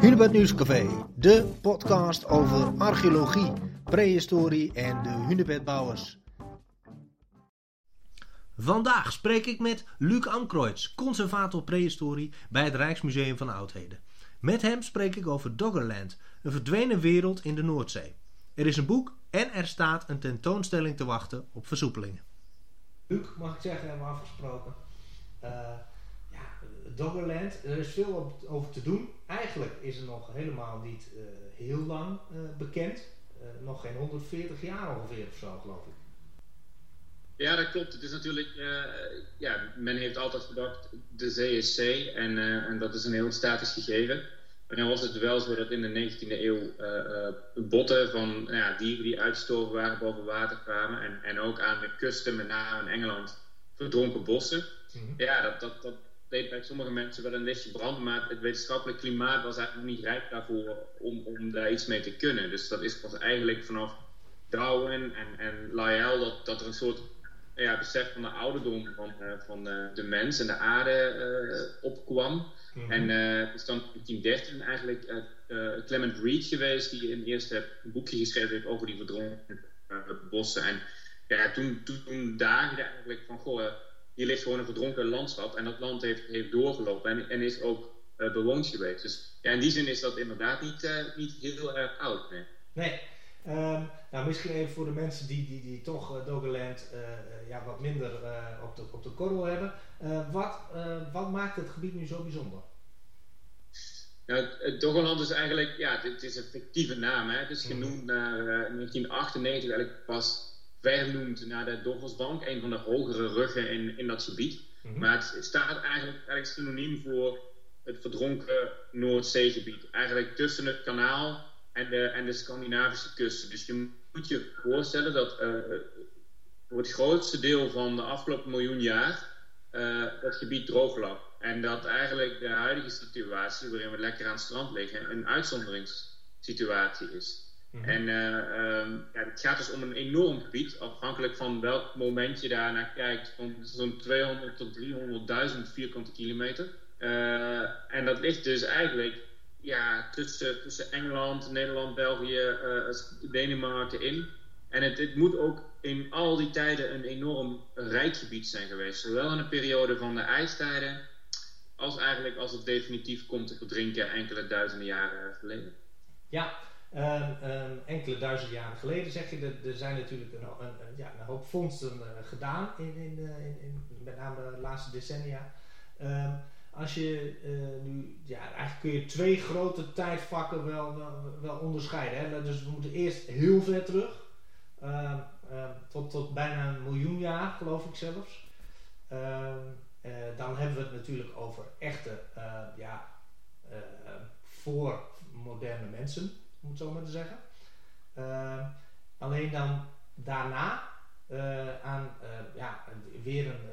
Hunebed Nieuwscafé, de podcast over archeologie, prehistorie en de hunebedbouwers. Vandaag spreek ik met Luc Amkreutz, conservator prehistorie bij het Rijksmuseum van Oudheden. Met hem spreek ik over Doggerland, een verdwenen wereld in de Noordzee. Er is een boek en er staat een tentoonstelling te wachten op versoepelingen. Luc, mag ik zeggen, hebben we afgesproken. Uh, Doggerland, er is veel over te doen. Eigenlijk is er nog helemaal niet uh, heel lang uh, bekend. nog geen 140 jaar ongeveer of zo, geloof ik. Ja, dat klopt. Het is natuurlijk, ja, men heeft altijd gedacht, de zee is zee en, en dat is een heel statisch gegeven. Maar dan was het wel zo dat in de 19e eeuw botten van nou ja, dieren die uitgestorven waren boven water kwamen. En, en ook aan de kusten, met name in Engeland, verdronken bossen. Mhm. Ja, dat, dat, dat deed bij sommige mensen wel een lichtje brand. Maar het wetenschappelijk klimaat was eigenlijk niet rijp daarvoor om, om daar iets mee te kunnen. Dus dat is pas eigenlijk vanaf Darwin en, en Lyell dat, dat er een soort ja, besef van de ouderdom van, uh, van de mens en de aarde opkwam. Mhm. En het is dan in 1913 eigenlijk Clement Reed geweest, die een eerste boekje geschreven heeft over die verdronken bossen. En ja, toen, toen, toen daagde eigenlijk van, goh, hier ligt gewoon een verdronken landschap. En dat land heeft, heeft doorgelopen en, en is ook bewoond geweest. Dus ja, in die zin is dat inderdaad niet, niet heel erg oud. Nee. nee. Um, nou, misschien even voor de mensen die, die, die toch uh, Doggerland uh, ja, wat minder op, de, op de korrel hebben. wat, wat maakt het gebied nu zo bijzonder? Nou, Doggerland is eigenlijk, ja, het is een fictieve naam. Hè? Het is mhm. genoemd naar 1998 eigenlijk pas vernoemd naar de Doggersbank, een van de hogere ruggen in, in dat gebied. Mm Maar het staat eigenlijk, eigenlijk synoniem voor het verdronken Noordzeegebied. Eigenlijk tussen het kanaal en de, en de Scandinavische kusten. Dus je moet je voorstellen dat uh, voor het grootste deel van de afgelopen miljoen jaar uh, dat gebied droog lag. En dat eigenlijk de huidige situatie, waarin we lekker aan het strand liggen, een uitzonderingssituatie is. Mhm. En uh, um, ja, het gaat dus om een enorm gebied, afhankelijk van welk moment je daar naar kijkt, van zo'n 200 tot 300.000 vierkante kilometer. Uh, en dat ligt dus eigenlijk ja, tussen, tussen Engeland, Nederland, België, uh, Denemarken in. En het, het, moet ook in al die tijden een enorm rijk gebied zijn geweest. Zowel in de periode van de ijstijden, als eigenlijk als het definitief komt te verdrinken enkele duizenden jaren geleden. Ja, um, um, enkele duizenden jaren geleden zeg je, er, er zijn natuurlijk een, ja, een hoop vondsten uh, gedaan, in, in, in, in, met name de laatste decennia. Um, als je uh, nu, ja, eigenlijk kun je twee grote tijdvakken wel, wel, onderscheiden. Hè? Dus we moeten eerst heel ver terug, tot, tot bijna een miljoen jaar, geloof ik zelfs. Ehm, eh, dan hebben we het natuurlijk over echte, ja, voor moderne mensen, om het zo maar te zeggen. Ehm, alleen dan daarna, aan ja, weer een,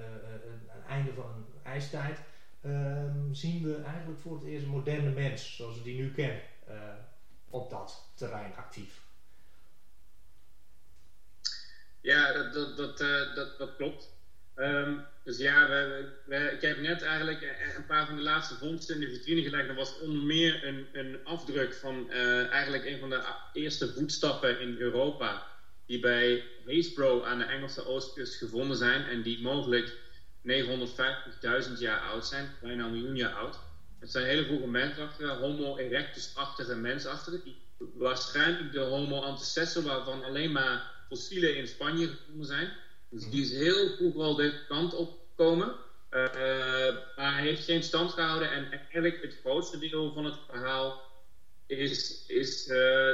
een einde van een ijstijd um, zien we eigenlijk voor het eerst een moderne mens, zoals we die nu kennen, op dat terrein actief. Ja, dat, dat, dat, dat, dat klopt. Um, dus ja, ik heb net eigenlijk eh, een paar van de laatste vondsten in de vitrine gelegd. Dat was onder meer een, een afdruk van uh, eigenlijk een van de eerste voetstappen in Europa. Die bij Haysbro aan de Engelse oostkust gevonden zijn. En die mogelijk 950.000 jaar oud zijn, bijna een miljoen jaar oud. Het zijn hele vroege mensachtige, Homo erectus-achtige mensachtige, waarschijnlijk de Homo antecessor, waarvan alleen maar fossielen in Spanje gevonden zijn. Dus die is heel vroeg al deze kant opkomen. Uh, maar hij heeft geen stand gehouden en eigenlijk het grootste deel van het verhaal is, is uh,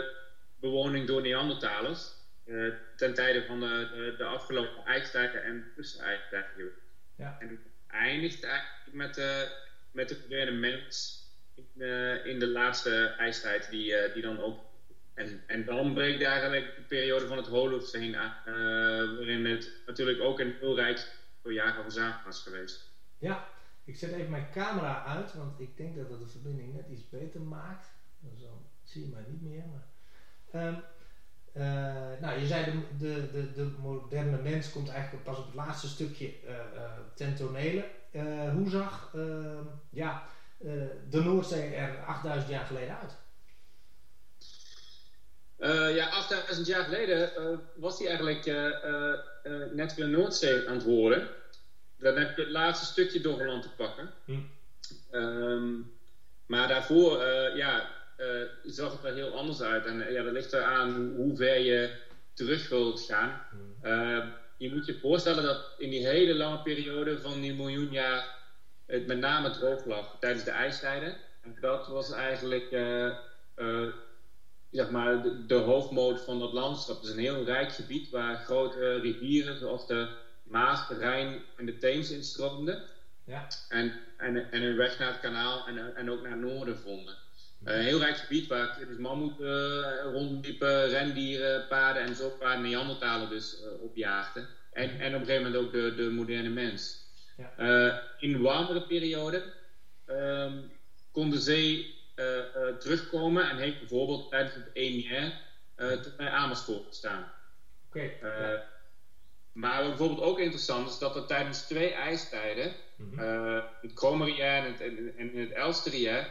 bewoning door Neandertalers. Uh, ten tijde van de, de, de afgelopen ijstijden en tussenijstijden. Ja. En het eindigt eigenlijk met, de met de verdwenen mens in, in, de laatste ijstijd, die, die dan ook. En, dan breekt eigenlijk de periode van het Holocene aan, uh, waarin het natuurlijk ook een heel rijk door jagen verzameld was geweest. Ja, ik zet even mijn camera uit, want ik denk dat dat de verbinding net iets beter maakt. Dus dan zie je mij niet meer. Maar, um, uh, nou, je zei de, de, de, de, moderne mens komt eigenlijk pas op het laatste stukje uh, ten tonele. hoe zag ja, de Noordzee er 8000 jaar geleden uit? Ja, 8000 jaar geleden was hij eigenlijk net weer Noordzee aan het worden. Dan heb je het laatste stukje Doggerland te pakken. Hm. Ehm, maar daarvoor, ja, zag het er heel anders uit. En ja, dat ligt eraan hoe ver je terug wilt gaan. Hm je moet je voorstellen dat in die hele lange periode van die miljoen jaar het met name droog lag tijdens de ijstijden. En dat was eigenlijk uh, uh, zeg maar de, de, hoofdmoot van dat landschap. Het is een heel rijk gebied waar grote rivieren zoals de Maas, de Rijn en de Theems instroomden. Ja. En, en, en hun weg naar het kanaal en, en ook naar het noorden vonden. Uh, een heel rijk gebied waar dus mammoeten uh, rondliepen, rendieren, paarden en zo paarden Neandertalen dus uh, opjaagden. En, en op een gegeven moment ook de, de moderne mens. Ja. in de warmere periode um, kon de zee terugkomen en heeft bijvoorbeeld tijdens het EMR tot bij Amersfoort gestaan. Oké. Okay. Maar bijvoorbeeld ook interessant is dat er tijdens twee ijstijden, mm -hmm. het Chromerien en het, en het Elsterien,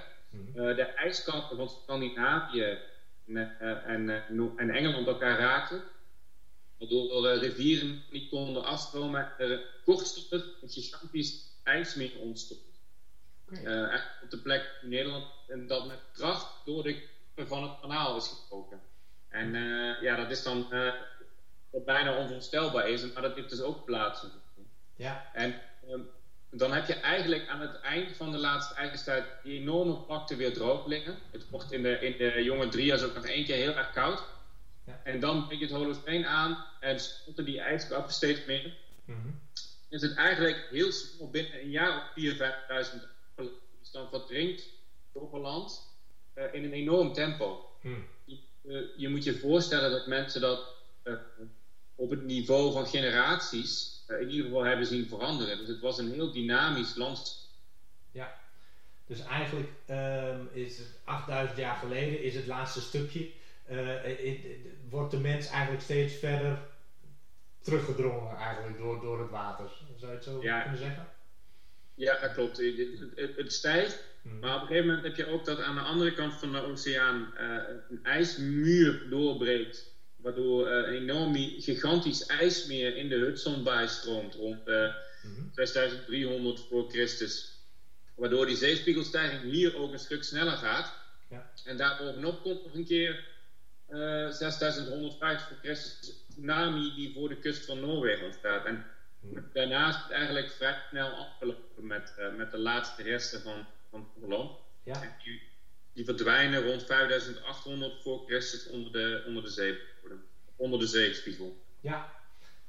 uh, de ijskappen van Scandinavië en, en, en, Engeland elkaar raakten. Waardoor de rivieren niet konden afstromen. Er kortstondig een gigantisch ijsmeer ontstond. Okay. Uh, op de plek in Nederland. En dat met kracht door de van het kanaal is gebroken. En uh, ja, dat is dan uh, wat bijna onvoorstelbaar is, maar dat heeft dus ook plaatsgevonden. Ja. En um, dan heb je eigenlijk aan het eind van de laatste ijstijd die enorme vlakte weer droog liggen. Het wordt in de, in de jonge drieërs ook nog één keer heel erg koud. Ja. En dan breng je het Holocene aan en spotten die ijskappen steeds meer. Mm -hmm. Is het eigenlijk heel snel binnen een jaar of 4.000, 5.000 dus dan verdrinkt overland uh, in een enorm tempo. Mm. Je, uh, je, moet je voorstellen dat mensen dat uh, op het niveau van generaties in ieder geval hebben zien veranderen. Dus het was een heel dynamisch landschap. Ja, dus eigenlijk um, is het 8000 jaar geleden is het laatste stukje. Uh, wordt de mens eigenlijk steeds verder teruggedrongen eigenlijk door, door het water. Zou je het zo ja. kunnen zeggen? Ja, dat klopt. Het, het, het stijgt, hmm. maar op een gegeven moment heb je ook dat aan de andere kant van de oceaan uh, een ijsmuur doorbreekt waardoor uh, een enorm gigantisch ijsmeer in de Hudson bijstroomt rond uh, mm 6300 voor Christus. Waardoor die zeespiegelstijging hier ook een stuk sneller gaat. Ja. En daarbovenop komt nog een keer uh, 6150 voor Christus tsunami die voor de kust van Noorwegen ontstaat. En daarnaast is het eigenlijk vrij snel afgelopen met, uh, met de laatste resten van, van Holland. Ja. Die, die, verdwijnen rond 5800 voor Christus onder de, onder de zee onder de zeespiegel. Ja,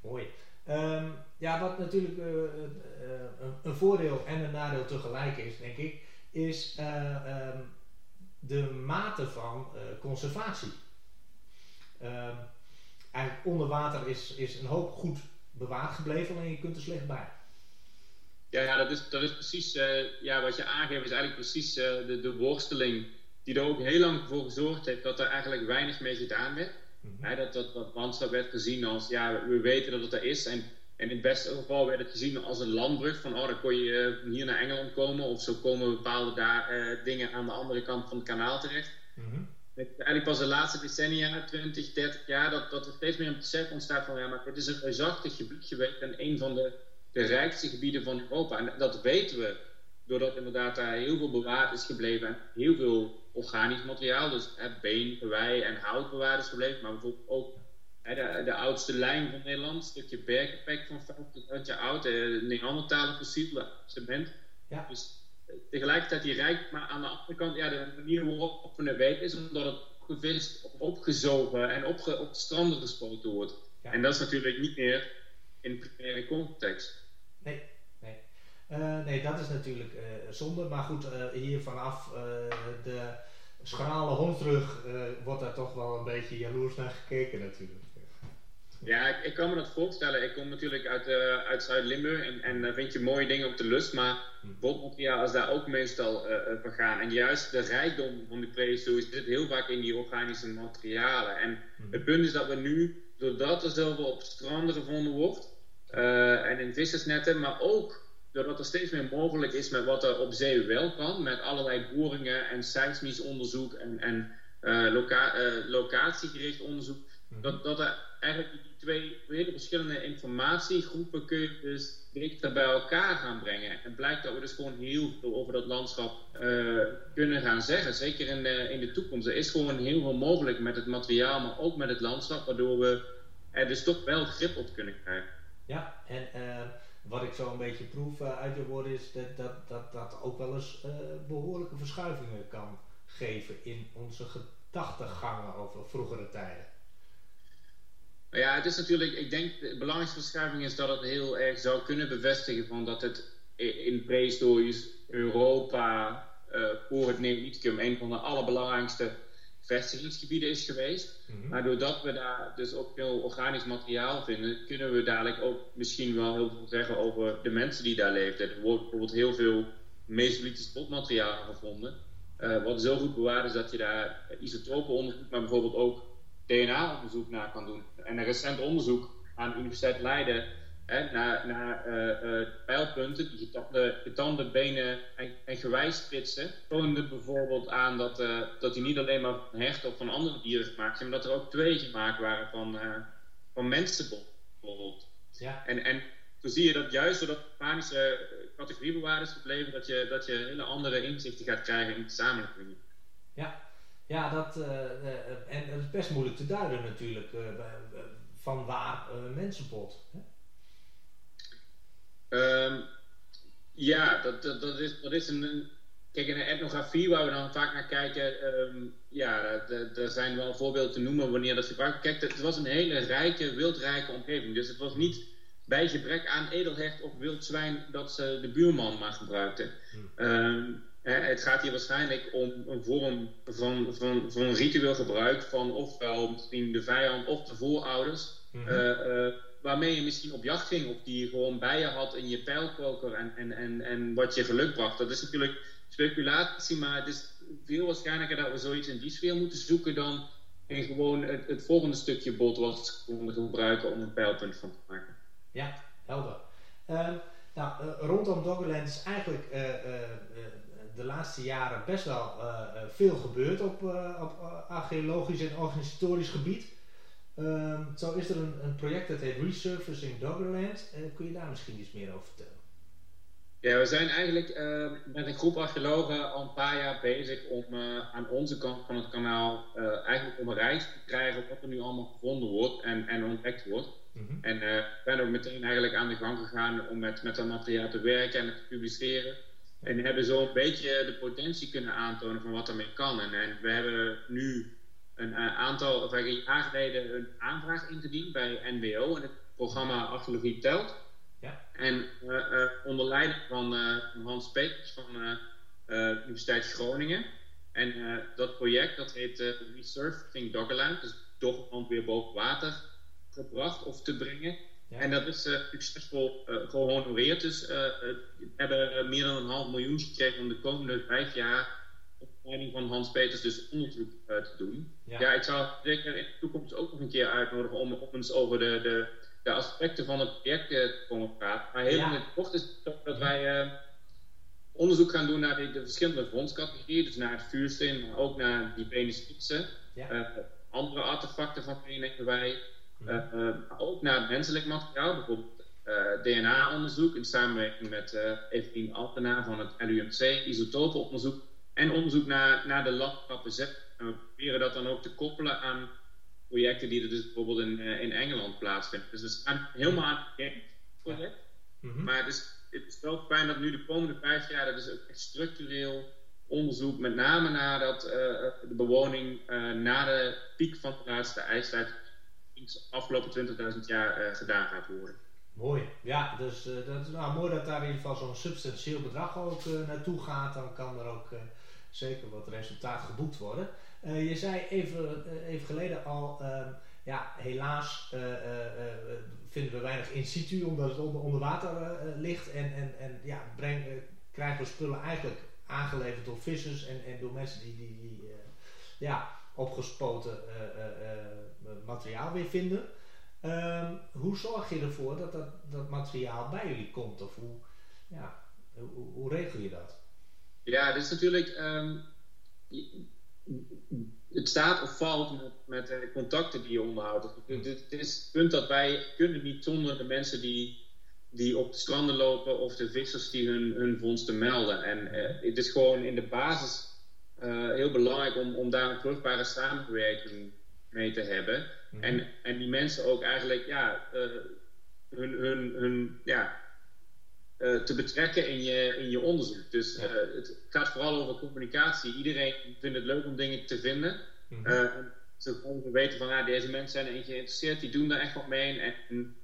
mooi. Um, ja, wat natuurlijk uh, uh, een, een, voordeel en een nadeel tegelijk is, denk ik, is um, de mate van conservatie. Um, eigenlijk onder water is, is een hoop goed bewaard gebleven, en je kunt er slecht bij. Ja, ja dat, is, dat is precies ja, wat je aangeeft, is eigenlijk precies de, de worsteling die er ook heel lang voor gezorgd heeft dat er eigenlijk weinig mee gedaan werd. Mhm. dat, dat, dat landschap werd gezien als, ja, we weten dat het er is. En, en in het beste geval werd het gezien als een landbrug. Van, oh, dan kon je uh, hier naar Engeland komen. Of zo komen bepaalde daar, dingen aan de andere kant van het kanaal terecht. Mm Eigenlijk pas de laatste decennia, 20, 30 jaar, dat, dat er steeds meer een besef ontstaat van, ja, maar het is een reusachtig gebied geweest en een van de, de rijkste gebieden van Europa. En dat weten we, doordat inderdaad daar heel veel bewaard is gebleven en heel veel organisch materiaal, dus hè, been, gewei en hout bewaard is gebleven, maar bijvoorbeeld ook hè, de, de, oudste lijn van Nederland, een stukje bergenpek van 50 jaar oud, de Neandertalen fossielen, cement. Ja. Dus eh, tegelijkertijd die rijk, maar aan de andere kant, ja, de manier waarop we het weten is omdat het gevist, opgezogen en op, op de stranden gespoten wordt. En dat is natuurlijk niet meer in primaire context. Nee, nee. Uh, nee, dat is natuurlijk uh, zonde. Maar goed, uh, hier vanaf de schrale hondsrug uh, wordt daar toch wel een beetje jaloers naar gekeken natuurlijk. Ja, ik, ik, kan me dat voorstellen. Ik kom natuurlijk uit, uh, uit Zuid-Limburg en, en dan vind je mooie dingen op de lust, maar botmateriaal is daar ook meestal uh, vergaan. En juist de rijkdom van de prehistorie zit heel vaak in die organische materialen. En hmm. het punt is dat we nu, doordat er zoveel op stranden gevonden wordt, en in vissersnetten, maar ook doordat er steeds meer mogelijk is met wat er op zee wel kan, met allerlei boringen en seismisch onderzoek en, en loca locatiegericht onderzoek, mhm. dat, dat er eigenlijk die twee hele verschillende informatiegroepen kun je dus dichter bij elkaar gaan brengen. En blijkt dat we dus gewoon heel veel over dat landschap uh, kunnen gaan zeggen. Zeker in de, in de toekomst. Er is gewoon heel veel mogelijk met het materiaal, maar ook met het landschap, waardoor we er dus toch wel grip op kunnen krijgen. Ja, en uh, wat ik zo een beetje proef uh, uit je woorden is dat dat, dat, dat ook wel eens behoorlijke verschuivingen kan geven in onze gedachtegangen over vroegere tijden. Ja, het is natuurlijk, ik denk de belangrijkste verschuiving is dat het heel erg zou kunnen bevestigen van dat het in prehistorisch Europa uh, voor het Neolithicum een van de allerbelangrijkste vestigingsgebieden is geweest. Mhm. Maar doordat we daar dus ook veel organisch materiaal vinden, kunnen we dadelijk ook misschien wel heel veel zeggen over de mensen die daar leefden. Er wordt bijvoorbeeld heel veel Mesolithisch potmateriaal gevonden, uh, wat zo goed bewaard is dat je daar isotopen onderzoekt, maar bijvoorbeeld ook DNA-onderzoek naar kan doen. En een recent onderzoek aan de Universiteit Leiden hè, naar, naar uh, pijlpunten, die getande, getande benen en, en gewijsspitsen, toonde bijvoorbeeld aan dat, uh, dat die niet alleen maar van of van andere dieren gemaakt zijn, maar dat er ook twee gemaakt waren van, van mensen bijvoorbeeld. Ja. En, en toen zie je dat juist doordat panische categoriebewaarders gebleven, dat je, dat je hele andere inzichten gaat krijgen in de samenleving. Ja, ja, dat, uh, en het is best moeilijk te duiden natuurlijk van waar mensenpot. Hè? Um, ja, dat, dat, dat, is, dat is een. Kijk, in de etnografie waar we dan vaak naar kijken, um, ja, er zijn wel voorbeelden te noemen wanneer dat gebruikt. Kijk, het was een hele rijke, wildrijke omgeving. Dus het was niet bij gebrek aan edelhecht of wild zwijn dat ze de buurman maar gebruikten. Hmm. Het gaat hier waarschijnlijk om een vorm van, van, van ritueel gebruik van ofwel misschien de vijand of de voorouders. Mhm. Eh, eh, waarmee je misschien op jacht ging of die je gewoon bij je had in je pijlkoker en, en, en, en wat je geluk bracht. Dat is natuurlijk speculatie, maar het is veel waarschijnlijker dat we zoiets in die sfeer moeten zoeken dan in gewoon het, het volgende stukje bot wat we konden gebruiken om een pijlpunt van te maken. Ja, helder. Uh, nou, uh, rondom Doggerland is eigenlijk de laatste jaren best wel uh, veel gebeurd op, uh, op archeologisch en organisatorisch gebied. Uh, zo is er een, een, project dat heet Resurfacing Doggerland. kun je daar misschien iets meer over vertellen? Ja, we zijn eigenlijk met een groep archeologen al een paar jaar bezig om aan onze kant van het kanaal eigenlijk om een reis te krijgen wat er nu allemaal gevonden wordt en, en ontdekt wordt. Mm -hmm. En we zijn ook meteen eigenlijk aan de gang gegaan om met, met dat materiaal te werken en het te publiceren. En hebben zo een beetje de potentie kunnen aantonen van wat ermee kan. En, en we hebben nu een uh, aantal, of een jaar geleden een aanvraag ingediend bij NWO en het programma Archeologie Telt. Ja. En uh, onder leiding van Hans Peters van de Universiteit Groningen. En dat project dat heet Resurfacing Doggerland, dus Doggerland weer boven water gebracht of te brengen. En dat is succesvol uh, gehonoreerd. Dus uh, we hebben meer dan een half miljoen gekregen om de komende vijf jaar op leiding van Hans Peters dus onderzoek te doen. Ja. ik zou zeker in de toekomst ook nog een keer uitnodigen om op eens over de, de, de aspecten van het project te komen praten. Maar heel ja. in het kort is het dat wij onderzoek gaan doen naar de, de verschillende vondstcategorieën. Dus naar het vuursteen, maar ook naar die penisfietsen. Ja. andere artefacten van hebben wij. Uh, ook naar menselijk materiaal, bijvoorbeeld uh, DNA-onderzoek in samenwerking met uh, Evelien Altena van het LUMC, isotopenonderzoek en onderzoek naar, naar de zelf. En we proberen dat dan ook te koppelen aan projecten die er dus bijvoorbeeld in, in Engeland plaatsvinden. Dus we staan helemaal aan het project. Mm Maar het is, het is wel fijn dat nu de komende vijf jaar, dat is ook echt structureel onderzoek, met name naar dat, de bewoning na de piek van de laatste ijstijd iets afgelopen 20.000 jaar uh, gedaan gaat worden. Mooi, ja, dus uh, dat is nou, mooi dat daar in ieder geval zo'n substantieel bedrag ook uh, naartoe gaat. Dan kan er ook zeker wat resultaat geboekt worden. je zei even, even geleden al, ehm, ja, helaas vinden we weinig in situ omdat het onder, onder water ligt. En, en, en ja, krijgen we spullen eigenlijk aangeleverd door vissers en, en door mensen die, die, die ja, opgespoten materiaal weer vinden. Um, hoe zorg je ervoor dat, dat dat materiaal bij jullie komt? Of hoe, Ja, hoe, hoe regel je dat? Ja, dit is natuurlijk. Um, het staat of valt met, met de contacten die je onderhoudt. Het is het punt dat wij kunnen niet zonder de mensen die, die op de stranden lopen of de vissers die hun, hun vondsten melden. En uh, het is gewoon in de basis uh, heel belangrijk om, om daar een vruchtbare samenwerking mee te hebben. Mm -hmm. en, en die mensen ook eigenlijk ja, uh, hun, hun, hun, ja, uh, te betrekken in je, in je onderzoek. Dus ja. het gaat vooral over communicatie. Iedereen vindt het leuk om dingen te vinden. Mm -hmm. ze weten van, ah, deze mensen zijn erin geïnteresseerd, die doen daar echt wat mee. En, en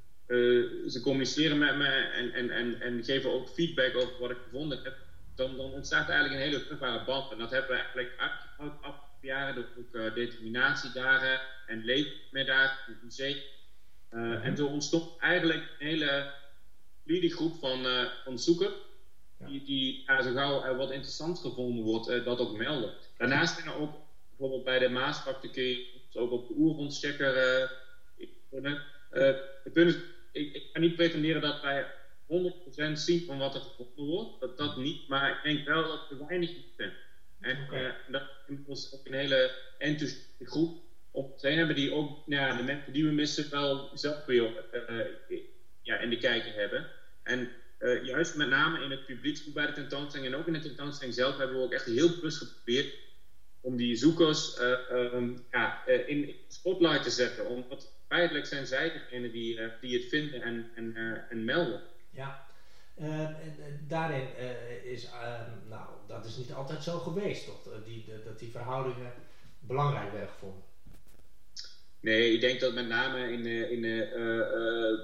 ze communiceren met me en, en, en, en geven ook feedback over wat ik gevonden heb. Dan, dan ontstaat eigenlijk een hele vruchtbare band. En dat hebben we eigenlijk uitgebouwd afgelopen jaren door ook determinatiedagen en leefmiddagen, het museum. Mm -hmm. En zo ontstond eigenlijk een hele groep van, uh, van ja. die, die uh, zo gauw uh, wat interessant gevonden wordt, dat ook melden. Daarnaast zijn er ook bijvoorbeeld bij de Maasvlakte kun je ook op de oergrondschecker kunnen. het punt is, ik, ik kan niet pretenderen dat wij 100% zien van wat er gevonden wordt, dat niet, maar ik denk wel dat we weinig zijn. En okay. dat is ook een hele enthousiaste groep op zijn hebben die ook ja, de mensen die we missen wel zelf weer ja, in de kijker hebben. En uh, juist met name in het publieksboek bij de tentoonstelling en ook in de tentoonstelling zelf hebben we ook echt heel bewust geprobeerd om die zoekers um, ja, in spotlight te zetten. Omdat feitelijk zijn zij degene die, die het vinden en, en, en melden. Ja, daarin is, nou, dat is niet altijd zo geweest, toch? Die, dat die verhoudingen belangrijk werden gevonden. Nee, ik denk dat met name in de, in de uh, uh,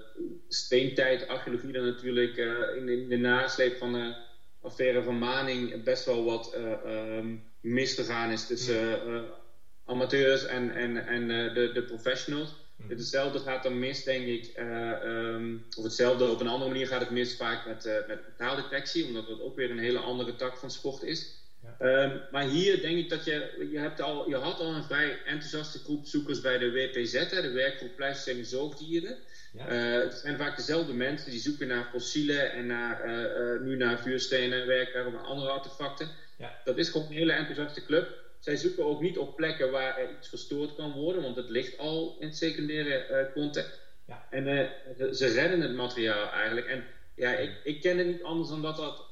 steentijd, archeologie dan natuurlijk, uh, in, de, in, de nasleep van de affaire van Maning best wel wat um, misgegaan is tussen amateurs en, en, en de, de professionals. Mm. Hetzelfde gaat dan mis, denk ik, um, of hetzelfde op een andere manier gaat het mis vaak met, met metaaldetectie, omdat dat ook weer een hele andere tak van sport is. Ja. Um, maar hier denk ik dat je, je, hebt al, je had al een vrij enthousiaste groep zoekers bij de WPZ, hè, de werkgroep Pleistocene Zoogdieren. Ja. Uh, het zijn vaak dezelfde mensen die zoeken naar fossielen en naar, uh, uh, nu naar vuurstenen, werken of andere artefacten. Ja. Dat is gewoon een hele enthousiaste club. Zij zoeken ook niet op plekken waar er iets verstoord kan worden, want het ligt al in het secundaire context. Ja. En ze redden het materiaal eigenlijk. En ja, ik, ik ken het niet anders dan dat dat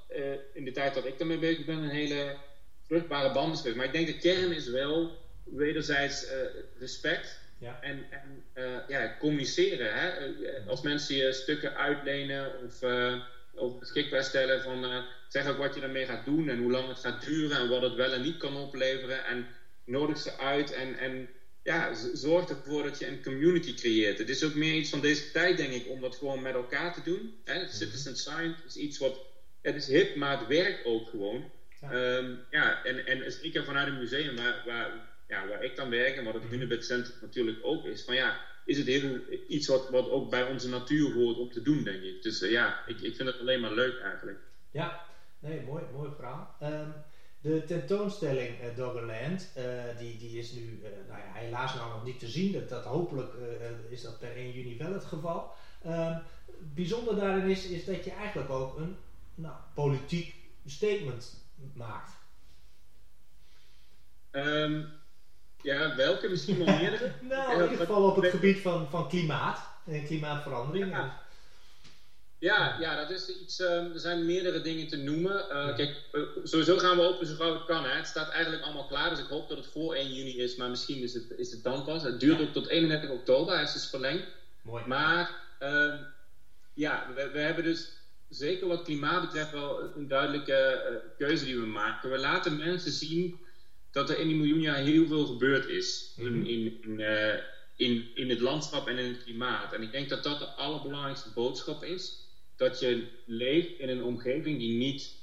in de tijd dat ik daarmee bezig ben een hele vruchtbare band is geweest. Maar ik denk de kern is wel wederzijds uh, respect ja. en, en uh, ja, communiceren. Hè? Uh, als mensen je stukken uitlenen of, of beschikbaar stellen van zeg ook wat je ermee gaat doen en hoe lang het gaat duren en wat het wel en niet kan opleveren. En nodig ze uit en, en ja, zorg ervoor dat je een community creëert. Het is ook meer iets van deze tijd, denk ik, om dat gewoon met elkaar te doen. Hè? Mhm. Citizen science is iets wat, het is hip, maar het werkt ook gewoon. Ja, um, ja en, en zeker vanuit een museum waar, waar, ja, waar ik dan werk en wat het Hunebed Center natuurlijk ook is, van ja, is het heel, iets wat, wat ook bij onze natuur hoort om te doen, denk ik. Dus uh, ja, ik, ik vind het alleen maar leuk eigenlijk. Ja, nee, mooi, mooi verhaal. Um, de tentoonstelling uh, Doggerland, uh, die, die is nu uh, nou ja, helaas nou nog niet te zien. Dat, dat hopelijk is dat per 1 juni wel het geval. Um, bijzonder daarin is, is dat je eigenlijk ook een nou, politiek statement maakt? Um, ja, welke? Misschien wel meerdere? nou, in ieder geval op het gebied van, van klimaat en klimaatverandering. Ja. Ja, ja, dat is iets. Uh, er zijn meerdere dingen te noemen. Uh, kijk, uh, sowieso gaan we open zo gauw het kan. Hè. Het staat eigenlijk allemaal klaar, dus ik hoop dat het voor 1 juni is, maar misschien is het, is het dan pas. Het duurt ook tot 31 oktober, hij is dus verlengd. Mooi. Maar ehm, ja, we, we, hebben dus zeker wat klimaat betreft wel een duidelijke uh, keuze die we maken. We laten mensen zien dat er in die miljoen jaar heel veel gebeurd is mm -hmm. in, in, uh, in, in het landschap en in het klimaat. En ik denk dat dat de allerbelangrijkste boodschap is. Dat je leeft in een omgeving die niet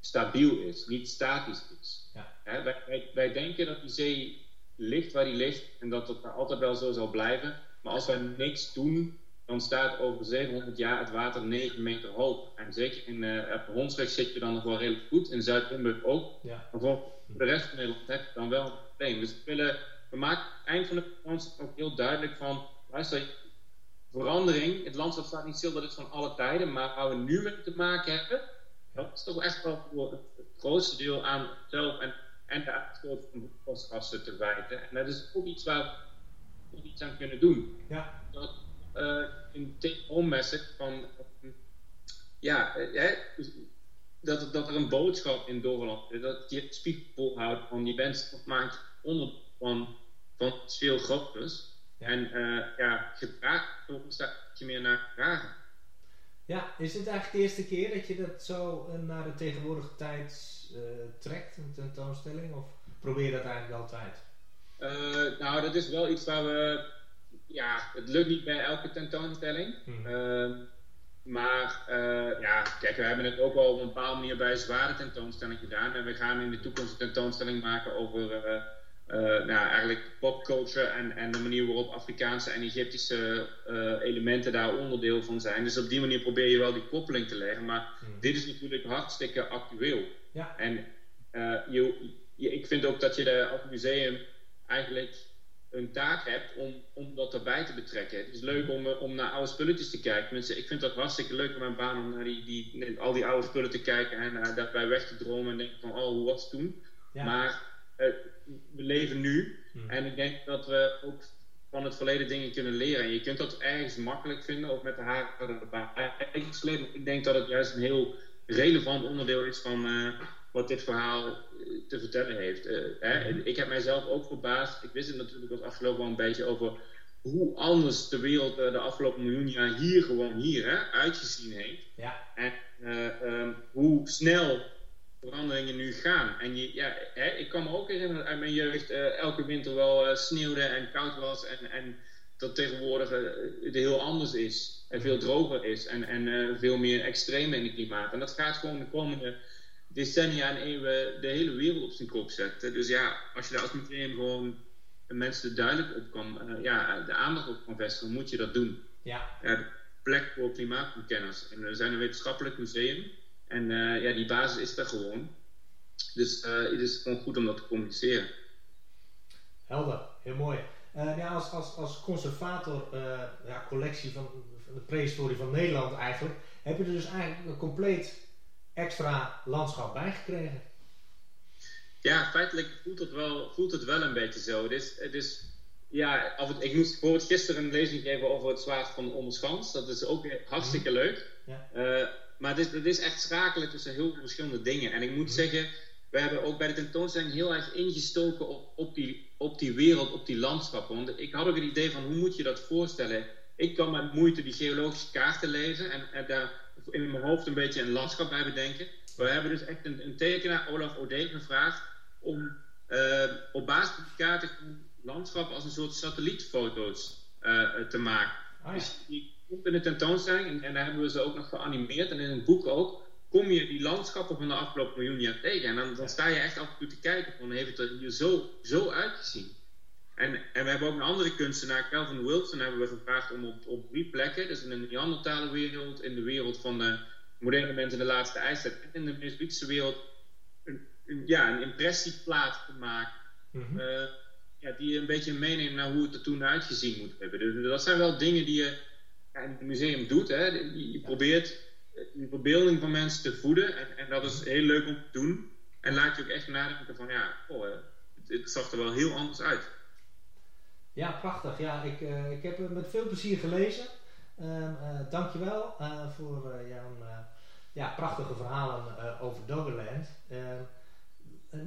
stabiel is, niet statisch is. Ja. Hè, wij, wij, wij, denken dat die zee ligt waar die ligt en dat dat altijd wel zo zal blijven. Maar als wij niks doen, dan staat over 700 jaar het water 9 meter hoog. En zeker in uh, zit je dan nog wel redelijk goed, in Zuid-Limburg ook. Ja. Maar voor de rest van Nederland heb je dan wel een probleem. Dus we, willen, we maken eind van de vakantie ook heel duidelijk van, luister, verandering, het landschap staat niet stil, dat is van alle tijden, maar waar we nu mee te maken hebben, Dat is toch echt wel voor het grootste deel aan zelf en, en de uitstoot van broeikasgassen te wijten. En dat is ook iets waar we iets aan kunnen doen. Ja. Dat, uh, een take-home message van, ja, uh, dat, dat er een boodschap in doorland is, dat je het spiegel houdt van je bent maakt onder van, van veel groters. En uh, ja, gedrag, staat je meer naar vragen. Ja, is dit eigenlijk de eerste keer dat je dat zo naar de tegenwoordige tijd uh, trekt, een tentoonstelling? Of probeer je dat eigenlijk altijd? Nou, dat is wel iets waar we. Ja, het lukt niet bij elke tentoonstelling. Hmm. Uh, maar uh, ja, kijk, we hebben het ook wel op een bepaalde manier bij een zware tentoonstelling gedaan. En we gaan in de toekomst een tentoonstelling maken over uh, nou, eigenlijk popculture en, en de manier waarop Afrikaanse en Egyptische elementen daar onderdeel van zijn. Dus op die manier probeer je wel die koppeling te leggen. Maar hmm. dit is natuurlijk hartstikke actueel. Ja. En je, je, ik vind ook dat je de, als museum eigenlijk een taak hebt om, om dat erbij te betrekken. Het is leuk om, om naar oude spulletjes te kijken. Mensen, ik vind dat hartstikke leuk in mijn baan om naar die, die, al die oude spullen te kijken en uh, daarbij weg te dromen en denken van, oh, hoe was het toen? Maar uh, we leven nu hmm. en ik denk dat we ook van het verleden dingen kunnen leren. En je kunt dat ergens makkelijk vinden, ook met de haren erbij. Ik denk dat het juist een heel relevant onderdeel is van, uh, wat dit verhaal eh, te vertellen heeft. Uh, hè? Mhm. Ik heb mijzelf ook verbaasd. Ik wist het natuurlijk als afgelopen wel een beetje over hoe anders de wereld uh, de afgelopen miljoen jaar hier gewoon hier hè, uitgezien heeft. Ja. En um, hoe snel veranderingen nu gaan. En je, ja, hè, ik kan me ook herinneren uit mijn jeugd elke winter wel sneeuwde en koud was en, en dat tegenwoordig het heel anders is en veel droger is en, en veel meer extreem in het klimaat. En dat gaat gewoon de komende decennia en eeuwen de hele wereld op zijn kop zetten. Dus ja, als je daar als museum gewoon mensen duidelijk op kan, ja, de aandacht op kan vestigen, moet je dat doen. Ja. plek voor klimaatkennis. En we zijn een wetenschappelijk museum en uh, ja, die basis is er gewoon. Dus uh, het is gewoon goed om dat te communiceren. Helder, heel mooi. ja, als, als, als conservator ja, collectie van, van de prehistorie van Nederland eigenlijk, heb je er dus eigenlijk een compleet extra landschap bijgekregen. Ja, feitelijk voelt het wel, voelt het wel een beetje zo. Het is, het is, ja, ik moest bijvoorbeeld gisteren een lezing geven over het zwaard van Onderschans. Dat is ook hartstikke mhm. leuk. Ja. Uh, maar het is, het is echt schakelen tussen heel veel verschillende dingen. En ik moet mhm. zeggen, we hebben ook bij de tentoonstelling heel erg ingestoken op, op, die, op die wereld, op die landschappen. Want ik had ook het idee van hoe moet je dat voorstellen? Ik kan met moeite die geologische kaarten lezen en, en daar in mijn hoofd een beetje een landschap bij bedenken. We hebben dus echt een, een tekenaar, Olaf Ode, gevraagd om uh, op basis van die kaarten landschap als een soort satellietfoto's uh, te maken. Ah, Dus die komt in de tentoonstelling en, en, daar hebben we ze ook nog geanimeerd en in het boek ook. Kom je die landschappen van de afgelopen miljoen jaar tegen en dan, dan sta je echt af en toe te kijken van heeft het er hier zo, zo uitgezien. En, en we hebben ook een andere kunstenaar, Calvin Wilson, hebben we gevraagd om op, op drie plekken, dus in de Neandertale wereld, in de wereld van de moderne mensen in de laatste ijstijd en in de Mesolithische wereld, een, een, ja, een impressieplaat te maken. Mm uh, ja, die een beetje meeneemt naar hoe het er toen uitgezien moet hebben. Dus dat zijn wel dingen die je in het museum doet. Hè. Je, je probeert de verbeelding van mensen te voeden en, en, dat is heel leuk om te doen. En laat je ook echt nadenken van ja, oh, het, het zag er wel heel anders uit. Ja, prachtig. Ja, ik, uh, ik heb het met veel plezier gelezen. Uh, uh, dankjewel uh, voor jouw ja, prachtige verhalen over Doggerland. Ehm,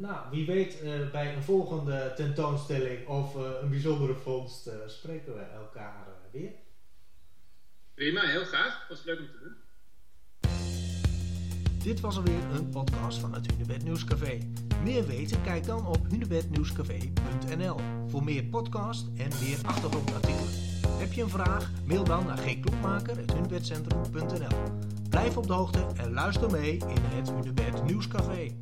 nou, wie weet bij een volgende tentoonstelling of een bijzondere vondst spreken we elkaar weer. Prima, heel graag. Was leuk om te doen. Dit was alweer een podcast van het Hunebed Nieuwscafé. Meer weten? Kijk dan op hunebednieuwscafé.nl voor meer podcast en meer achtergrondartikelen. Heb je een vraag? Mail dan naar gklokmaker.hunebedcentrum.nl Blijf op de hoogte en luister mee in het Hunebed Nieuwscafé.